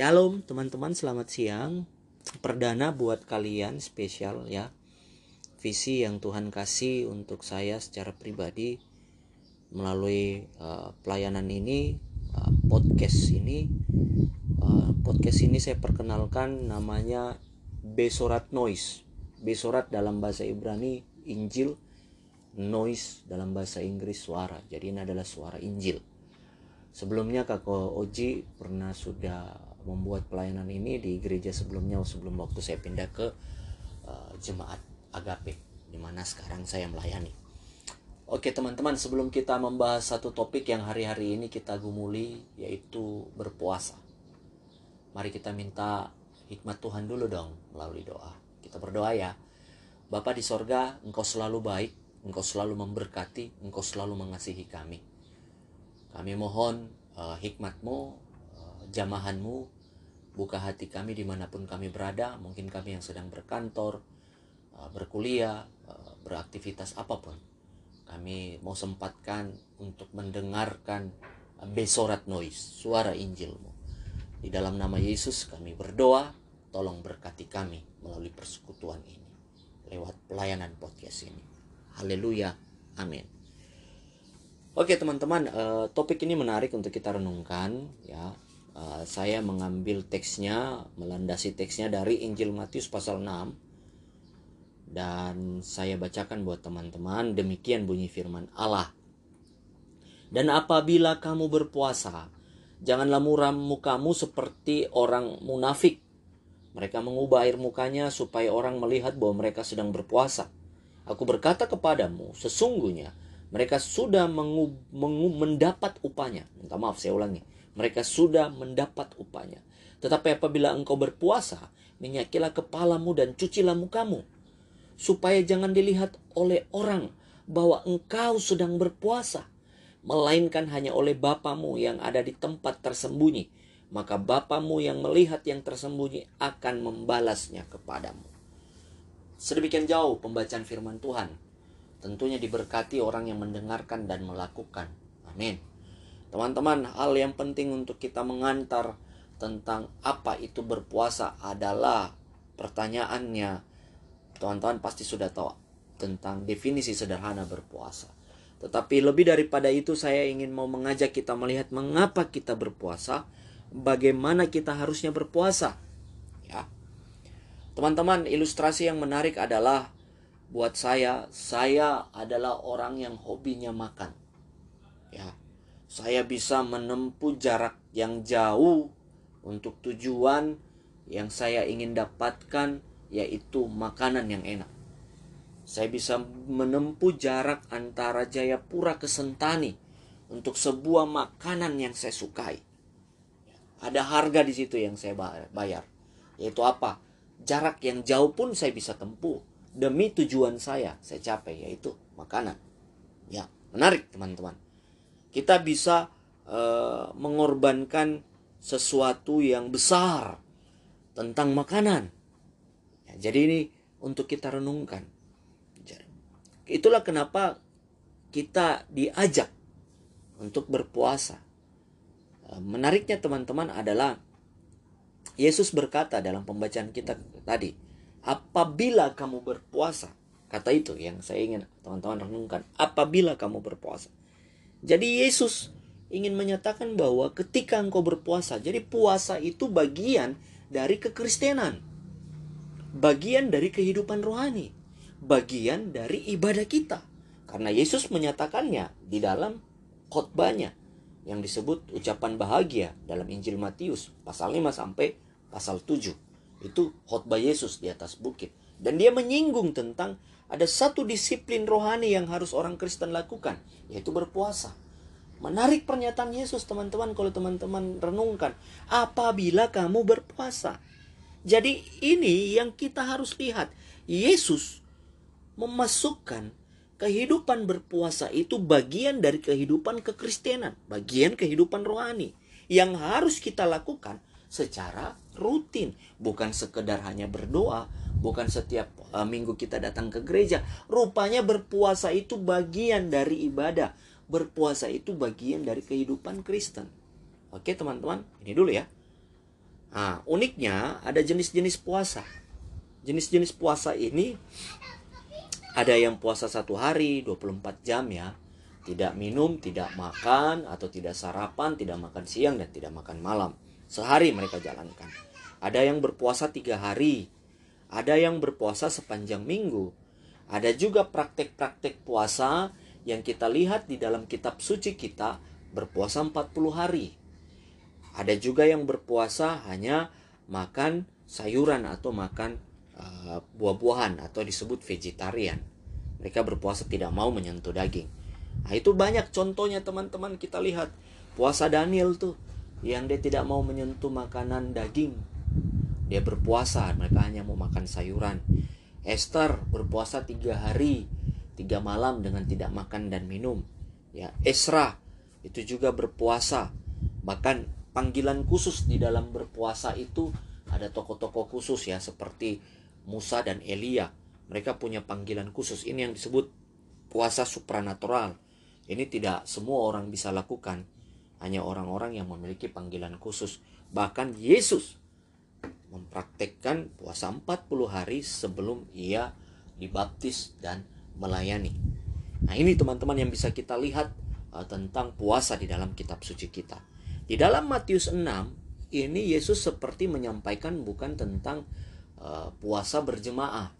Shalom teman-teman, selamat siang. Perdana buat kalian spesial ya. Visi yang Tuhan kasih untuk saya secara pribadi melalui uh, pelayanan ini, uh, podcast ini. Uh, podcast ini saya perkenalkan namanya Besorat Noise. Besorat dalam bahasa Ibrani Injil, noise dalam bahasa Inggris suara. Jadi ini adalah suara Injil. Sebelumnya Kakak Oji pernah sudah membuat pelayanan ini di gereja sebelumnya sebelum waktu saya pindah ke uh, jemaat Agape di mana sekarang saya melayani. Oke teman-teman sebelum kita membahas satu topik yang hari-hari ini kita gumuli yaitu berpuasa. Mari kita minta hikmat Tuhan dulu dong melalui doa. Kita berdoa ya. Bapa di sorga, engkau selalu baik, engkau selalu memberkati, engkau selalu mengasihi kami. Kami mohon uh, hikmatmu jamahanmu buka hati kami di mana pun kami berada mungkin kami yang sedang berkantor uh, berkuliah uh, beraktivitas apa pun. Kami mau sempatkan untuk mendengarkan besorat noise suara Injilmu. Di dalam nama Yesus kami berdoa tolong berkati kami melalui persekutuan ini lewat pelayanan podcast ini. Haleluya amin. Oke teman-teman, topik ini menarik untuk kita renungkan ya uh, saya mengambil teksnya melandasi teksnya dari Injil Matius pasal 6 dan saya bacakan buat teman-teman demikian bunyi firman Allah. Dan apabila kamu berpuasa janganlah muram mukamu seperti orang munafik. Mereka mengubah air mukanya supaya orang melihat bahwa mereka sedang berpuasa. Aku berkata kepadamu sesungguhnya mereka sudah mengu, mengu, mendapat upahnya. Minta maaf saya ulangi mereka sudah mendapat upahnya. Tetapi apabila engkau berpuasa, minyakilah kepalamu dan cucilah mukamu, supaya jangan dilihat oleh orang bahwa engkau sedang berpuasa, melainkan hanya oleh Bapamu yang ada di tempat tersembunyi. Maka Bapamu yang melihat yang tersembunyi akan membalasnya kepadamu. Sedemikian jauh pembacaan firman Tuhan. Tentunya diberkati orang yang mendengarkan dan melakukan. Amin. Teman-teman, hal yang penting untuk kita mengantar tentang apa itu berpuasa adalah pertanyaannya. Teman-teman pasti sudah tahu tentang definisi sederhana berpuasa. Tetapi lebih daripada itu saya ingin mau mengajak kita melihat mengapa kita berpuasa, bagaimana kita harusnya berpuasa. Ya. Teman-teman, ilustrasi yang menarik adalah buat saya, saya adalah orang yang hobinya makan. Ya saya bisa menempuh jarak yang jauh untuk tujuan yang saya ingin dapatkan yaitu makanan yang enak. Saya bisa menempuh jarak antara Jayapura ke Sentani untuk sebuah makanan yang saya sukai. Ada harga di situ yang saya bayar. Yaitu apa? Jarak yang jauh pun saya bisa tempuh demi tujuan saya saya capai yaitu makanan. Ya, menarik teman-teman kita bisa uh, mengorbankan sesuatu yang besar tentang makanan. Ya, jadi ini untuk kita renungkan. Itulah kenapa kita diajak untuk berpuasa. Eh, menariknya teman-teman adalah Yesus berkata dalam pembacaan kita tadi, apabila kamu berpuasa, kata itu yang saya ingin teman-teman renungkan, apabila kamu berpuasa. Jadi Yesus ingin menyatakan bahwa ketika engkau berpuasa, jadi puasa itu bagian dari kekristenan. Bagian dari kehidupan rohani. Bagian dari ibadah kita. Karena Yesus menyatakannya di dalam khotbahnya yang disebut ucapan bahagia dalam Injil Matius pasal 5 sampai pasal 7. Itu khotbah Yesus di atas bukit. Dan dia menyinggung tentang ada satu disiplin rohani yang harus orang Kristen lakukan, yaitu berpuasa. Menarik pernyataan Yesus, teman-teman, kalau teman-teman renungkan. Apabila kamu berpuasa. Jadi ini yang kita harus lihat. Yesus memasukkan kehidupan berpuasa itu bagian dari kehidupan kekristenan. Bagian kehidupan rohani. Yang harus kita lakukan secara rutin. Bukan sekedar hanya berdoa, bukan setiap uh, minggu kita datang ke gereja. Rupanya berpuasa itu bagian dari ibadah. Berpuasa itu bagian dari kehidupan Kristen. Oke teman-teman, ini dulu ya. Nah, uniknya ada jenis-jenis puasa. Jenis-jenis puasa ini ada yang puasa satu hari 24 jam ya. Tidak minum, tidak makan, atau tidak sarapan, tidak makan siang, dan tidak makan malam. Sehari mereka jalankan. Ada yang berpuasa tiga hari. Ada yang berpuasa sepanjang minggu. Ada juga praktek-praktek puasa yang kita lihat di dalam kitab suci kita berpuasa 40 hari. Ada juga yang berpuasa hanya makan sayuran atau makan uh, buah-buahan atau disebut vegetarian. Mereka berpuasa tidak mau menyentuh daging. Nah, itu banyak contohnya teman-teman kita lihat. Puasa Daniel tuh yang dia tidak mau menyentuh makanan daging. Dia berpuasa, mereka hanya mau makan sayuran. Esther berpuasa tiga hari, tiga malam dengan tidak makan dan minum. Ya, Esra itu juga berpuasa. Bahkan panggilan khusus di dalam berpuasa itu ada tokoh-tokoh khusus ya seperti Musa dan Elia. Mereka punya panggilan khusus. Ini yang disebut puasa supranatural. Ini tidak semua orang bisa lakukan. Hanya orang-orang yang memiliki panggilan khusus. Bahkan Yesus mempraktekkan puasa 40 hari sebelum ia dibaptis dan melayani. Nah, ini teman-teman yang bisa kita lihat uh, tentang puasa di dalam kitab suci kita. Di dalam Matius 6, ini Yesus seperti menyampaikan bukan tentang uh, puasa berjemaah.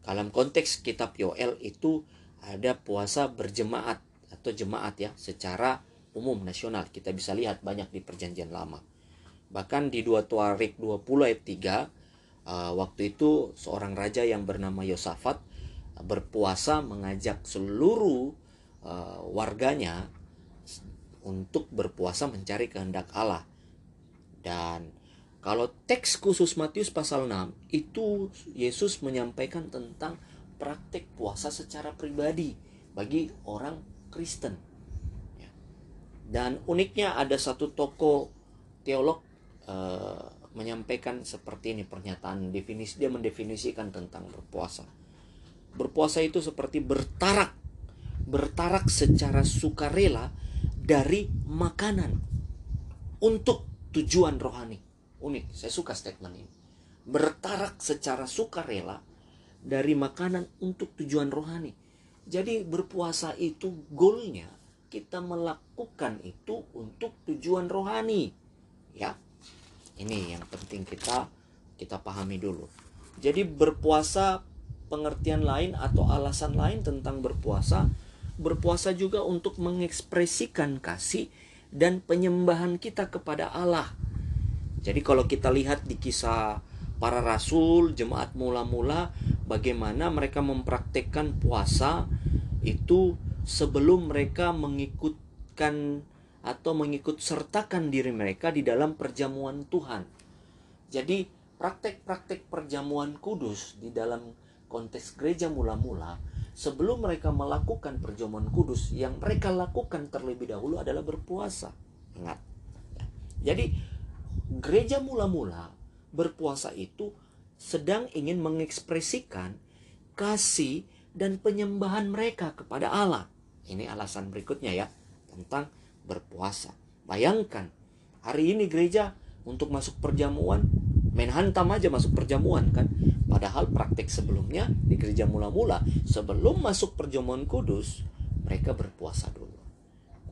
Dalam konteks kitab Yoel itu ada puasa berjemaat atau jemaat ya secara umum nasional. Kita bisa lihat banyak di perjanjian lama. Bahkan di 2 Tuarik 20 ayat 3 uh, waktu itu seorang raja yang bernama Yosafat uh, berpuasa mengajak seluruh uh, warganya untuk berpuasa mencari kehendak Allah. Dan kalau teks khusus Matius pasal 6 itu Yesus menyampaikan tentang praktek puasa secara pribadi bagi orang Kristen. Dan uniknya ada satu tokoh teolog uh, menyampaikan seperti ini pernyataan definisi dia mendefinisikan tentang berpuasa. Berpuasa itu seperti bertarak, bertarak secara sukarela dari makanan untuk tujuan rohani. Unik, saya suka statement ini. Bertarak secara sukarela dari makanan untuk tujuan rohani. Jadi berpuasa itu goalnya kita melakukan itu untuk tujuan rohani. Ya, ini yang penting kita kita pahami dulu. Jadi berpuasa pengertian lain atau alasan lain tentang berpuasa berpuasa juga untuk mengekspresikan kasih dan penyembahan kita kepada Allah. Jadi kalau kita lihat di kisah para rasul, jemaat mula-mula, bagaimana mereka mempraktekkan puasa itu sebelum mereka mengikutkan atau mengikut sertakan diri mereka di dalam perjamuan Tuhan. Jadi praktek-praktek perjamuan kudus di dalam konteks gereja mula-mula sebelum mereka melakukan perjamuan kudus, yang mereka lakukan terlebih dahulu adalah berpuasa. Ingat. Jadi gereja mula-mula berpuasa itu sedang ingin mengekspresikan kasih dan penyembahan mereka kepada Allah. Ini alasan berikutnya ya tentang berpuasa. Bayangkan hari ini gereja untuk masuk perjamuan main hantam aja masuk perjamuan kan Padahal praktik sebelumnya di gereja mula-mula sebelum masuk perjamuan kudus mereka berpuasa dulu.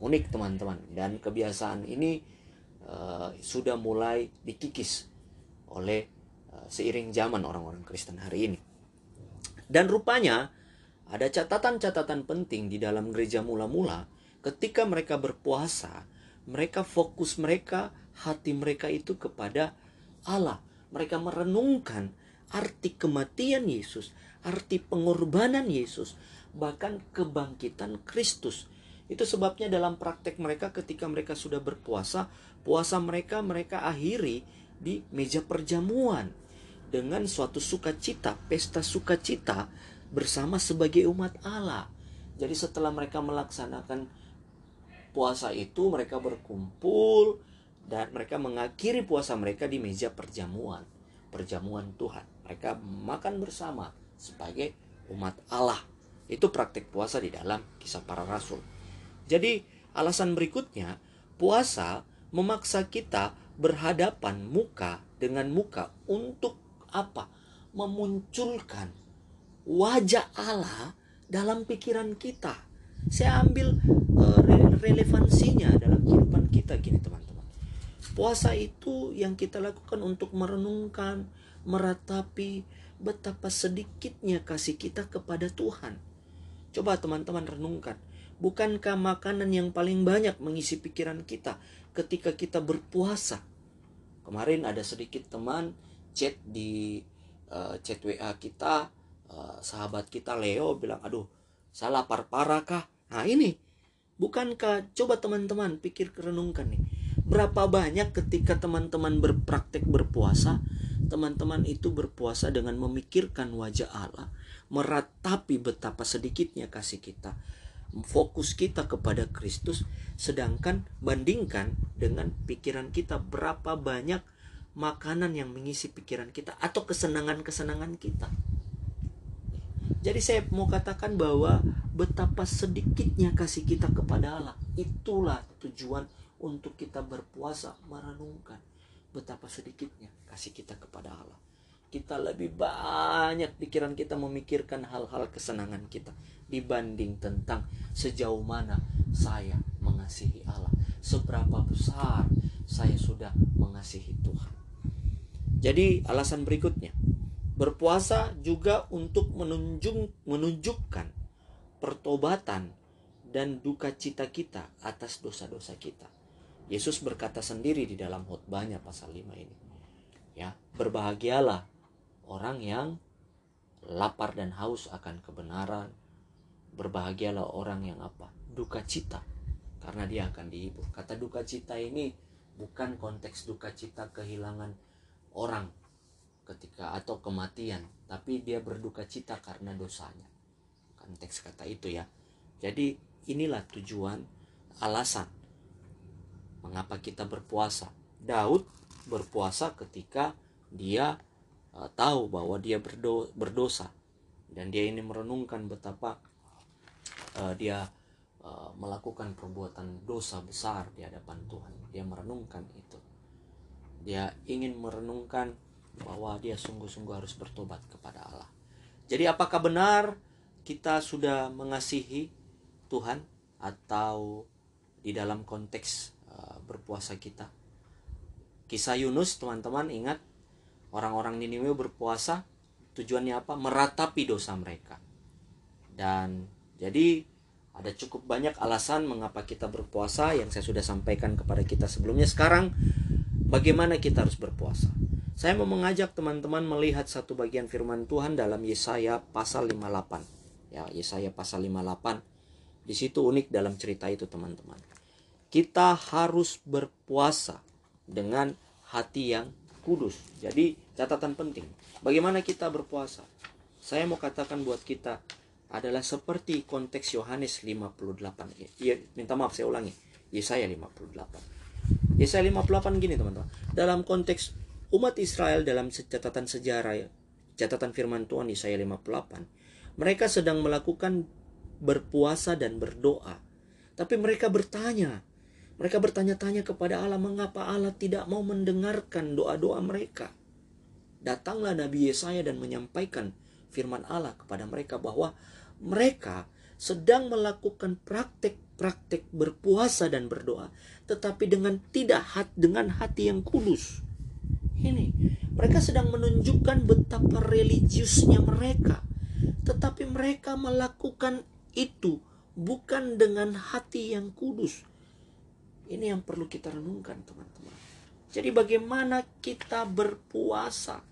Unik teman-teman dan kebiasaan ini uh, sudah mulai dikikis oleh uh, seiring zaman orang-orang Kristen hari ini. Dan rupanya ada catatan-catatan penting di dalam gereja mula-mula ketika mereka berpuasa, mereka fokus mereka, hati mereka itu kepada Allah. Mereka merenungkan arti kematian Yesus, arti pengorbanan Yesus, bahkan kebangkitan Kristus. Itu sebabnya dalam praktek mereka ketika mereka sudah berpuasa, puasa mereka mereka akhiri di meja perjamuan dengan suatu sukacita, pesta sukacita bersama sebagai umat Allah. Jadi setelah mereka melaksanakan puasa itu mereka berkumpul dan mereka mengakhiri puasa mereka di meja perjamuan, perjamuan Tuhan. Mereka makan bersama sebagai umat Allah. Itu praktik puasa di dalam kisah para rasul. Jadi alasan berikutnya, puasa memaksa kita berhadapan muka dengan muka untuk apa? Memunculkan wajah Allah dalam pikiran kita. Saya ambil uh, relevansinya dalam kehidupan kita gini teman-teman. Puasa itu yang kita lakukan untuk merenungkan, meratapi betapa sedikitnya kasih kita kepada Tuhan. Coba teman-teman renungkan. Bukankah makanan yang paling banyak mengisi pikiran kita ketika kita berpuasa? Kemarin ada sedikit teman chat di uh, chat WA kita, uh, sahabat kita Leo bilang, aduh, saya lapar parah kah? Nah ini, bukankah coba teman-teman pikir renungkan nih, berapa banyak ketika teman-teman berpraktek berpuasa, teman-teman itu berpuasa dengan memikirkan wajah Allah, meratapi betapa sedikitnya kasih kita, fokus kita kepada Kristus sedangkan bandingkan dengan pikiran kita berapa banyak makanan yang mengisi pikiran kita atau kesenangan-kesenangan kita jadi saya mau katakan bahwa betapa sedikitnya kasih kita kepada Allah itulah tujuan untuk kita berpuasa merenungkan betapa sedikitnya kasih kita kepada Allah. Kita lebih banyak pikiran kita memikirkan hal-hal kesenangan kita dibanding tentang sejauh mana saya mengasihi Allah, seberapa besar saya sudah mengasihi Tuhan. Jadi alasan berikutnya, berpuasa juga untuk menunjuk, menunjukkan pertobatan dan duka cita kita atas dosa-dosa kita. Yesus berkata sendiri di dalam khotbahnya pasal 5 ini. Ya, berbahagialah orang yang lapar dan haus akan kebenaran. Berbahagialah orang yang apa? Duka cita karena dia akan dihibur. Kata duka cita ini bukan konteks duka cita kehilangan orang ketika atau kematian, tapi dia berduka cita karena dosanya. Konteks kata itu ya. Jadi inilah tujuan alasan mengapa kita berpuasa. Daud berpuasa ketika dia uh, tahu bahwa dia berdo berdosa dan dia ini merenungkan betapa uh, dia uh, melakukan perbuatan dosa besar di hadapan Tuhan. Dia merenungkan itu. Dia ingin merenungkan bahwa dia sungguh-sungguh harus bertobat kepada Allah. Jadi apakah benar kita sudah mengasihi Tuhan atau di dalam konteks uh, berpuasa kita? Kisah Yunus teman-teman ingat Orang-orang Niniwe berpuasa tujuannya apa? Meratapi dosa mereka. Dan jadi ada cukup banyak alasan mengapa kita berpuasa yang saya sudah sampaikan kepada kita sebelumnya. Sekarang bagaimana kita harus berpuasa? Saya mau mengajak teman-teman melihat satu bagian firman Tuhan dalam Yesaya pasal 58. Ya, Yesaya pasal 58. Di situ unik dalam cerita itu, teman-teman. Kita harus berpuasa dengan hati yang kudus. Jadi catatan penting. Bagaimana kita berpuasa? Saya mau katakan buat kita adalah seperti konteks Yohanes 58. Iya, minta maaf saya ulangi. Yesaya 58. Yesaya 58 gini teman-teman. Dalam konteks umat Israel dalam catatan sejarah catatan firman Tuhan Yesaya 58, mereka sedang melakukan berpuasa dan berdoa. Tapi mereka bertanya, mereka bertanya-tanya kepada Allah mengapa Allah tidak mau mendengarkan doa-doa mereka. Datanglah Nabi Yesaya dan menyampaikan firman Allah kepada mereka bahwa mereka sedang melakukan praktek-praktek berpuasa dan berdoa, tetapi dengan tidak hat dengan hati yang kudus. Ini mereka sedang menunjukkan betapa religiusnya mereka, tetapi mereka melakukan itu bukan dengan hati yang kudus, ini yang perlu kita renungkan teman-teman. Jadi bagaimana kita berpuasa?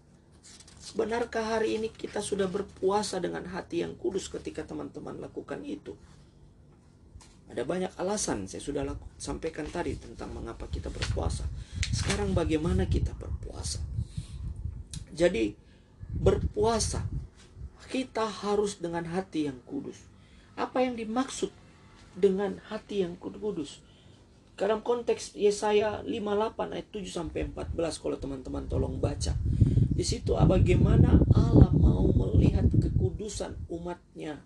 Benarkah hari ini kita sudah berpuasa dengan hati yang kudus ketika teman-teman lakukan itu? Ada banyak alasan saya sudah laku, sampaikan tadi tentang mengapa kita berpuasa. Sekarang bagaimana kita berpuasa? Jadi berpuasa kita harus dengan hati yang kudus. Apa yang dimaksud dengan hati yang kudus? Dalam konteks Yesaya 58 ayat 7 sampai 14 kalau teman-teman tolong baca. Di situ bagaimana Allah mau melihat kekudusan umatnya.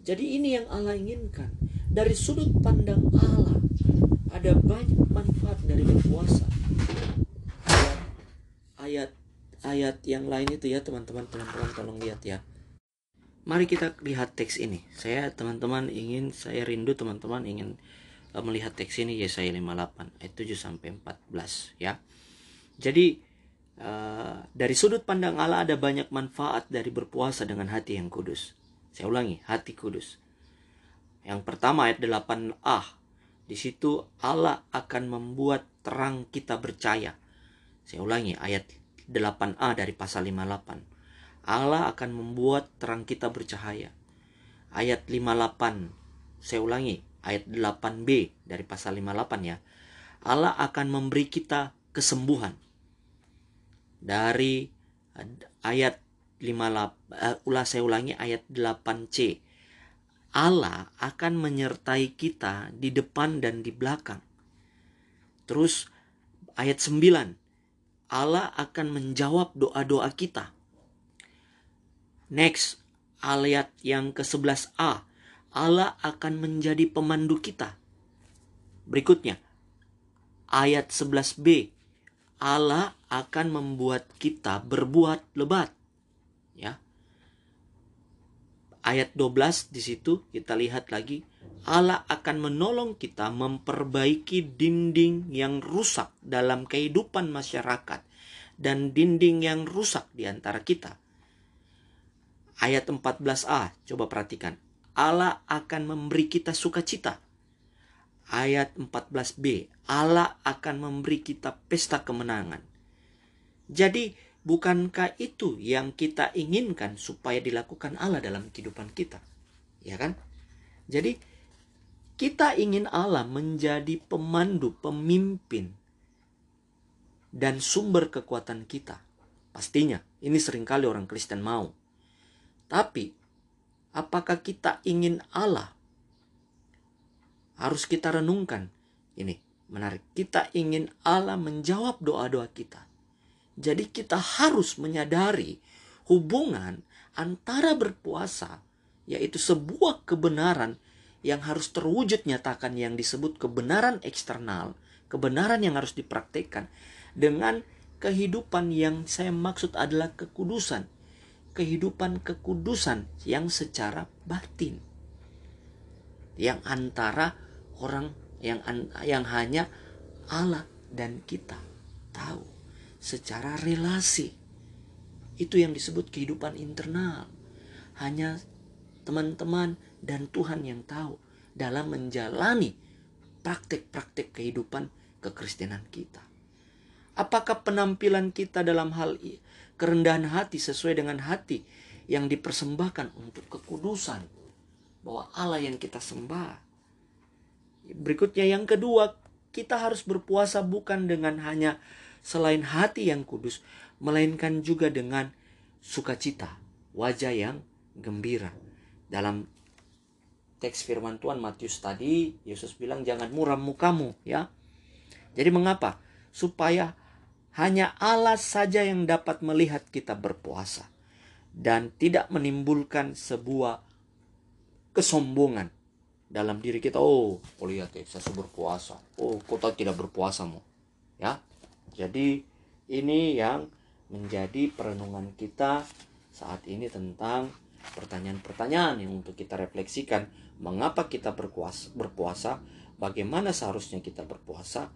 Jadi ini yang Allah inginkan. Dari sudut pandang Allah ada banyak manfaat dari berpuasa. ayat ayat yang lain itu ya teman-teman pelan-pelan tolong lihat ya. Mari kita lihat teks ini. Saya teman-teman ingin saya rindu teman-teman ingin uh, melihat teks ini Yesaya 58 ayat 7 sampai 14 ya. Jadi uh, dari sudut pandang Allah ada banyak manfaat dari berpuasa dengan hati yang kudus. Saya ulangi, hati kudus. Yang pertama ayat 8a. Di situ Allah akan membuat terang kita percaya. Saya ulangi ayat 8a dari pasal 58. Allah akan membuat terang kita bercahaya. Ayat 58. Saya ulangi ayat 8b dari pasal 58 ya. Allah akan memberi kita kesembuhan. Dari ayat 58 uh, ulah saya ulangi ayat 8c. Allah akan menyertai kita di depan dan di belakang. Terus ayat 9 Allah akan menjawab doa-doa kita. Next, ayat yang ke-11a. Allah akan menjadi pemandu kita. Berikutnya, ayat 11b. Allah akan membuat kita berbuat lebat. Ya. Ayat 12 di situ kita lihat lagi Allah akan menolong kita memperbaiki dinding yang rusak dalam kehidupan masyarakat dan dinding yang rusak di antara kita. Ayat 14a, coba perhatikan. Allah akan memberi kita sukacita. Ayat 14b, Allah akan memberi kita pesta kemenangan. Jadi, bukankah itu yang kita inginkan supaya dilakukan Allah dalam kehidupan kita? Ya kan? Jadi, kita ingin Allah menjadi pemandu, pemimpin, dan sumber kekuatan kita. Pastinya, ini sering kali orang Kristen mau. Tapi, apakah kita ingin Allah? Harus kita renungkan. Ini menarik. Kita ingin Allah menjawab doa-doa kita. Jadi kita harus menyadari hubungan antara berpuasa, yaitu sebuah kebenaran yang harus terwujud nyatakan yang disebut kebenaran eksternal, kebenaran yang harus dipraktekkan dengan kehidupan yang saya maksud adalah kekudusan, kehidupan kekudusan yang secara batin. Yang antara orang yang yang hanya Allah dan kita tahu secara relasi. Itu yang disebut kehidupan internal. Hanya teman-teman dan Tuhan yang tahu dalam menjalani praktek-praktek kehidupan kekristenan kita. Apakah penampilan kita dalam hal kerendahan hati sesuai dengan hati yang dipersembahkan untuk kekudusan bahwa Allah yang kita sembah. Berikutnya yang kedua, kita harus berpuasa bukan dengan hanya selain hati yang kudus, melainkan juga dengan sukacita, wajah yang gembira. Dalam teks firman Tuhan Matius tadi Yesus bilang jangan muram mukamu ya. Jadi mengapa? Supaya hanya Allah saja yang dapat melihat kita berpuasa dan tidak menimbulkan sebuah kesombongan dalam diri kita. Oh, oh lihat ya, saya berpuasa. Oh, kota tidak berpuasa mau. Ya. Jadi ini yang menjadi perenungan kita saat ini tentang pertanyaan-pertanyaan yang untuk kita refleksikan. Mengapa kita berpuasa, berpuasa? Bagaimana seharusnya kita berpuasa?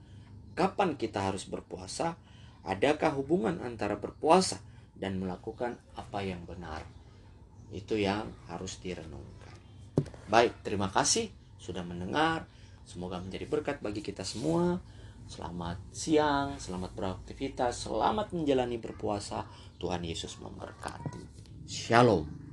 Kapan kita harus berpuasa? Adakah hubungan antara berpuasa dan melakukan apa yang benar? Itu yang harus direnungkan. Baik terima kasih sudah mendengar. Semoga menjadi berkat bagi kita semua Selamat siang, selamat beraktivitas, selamat menjalani berpuasa. Tuhan Yesus memberkati. Shalom.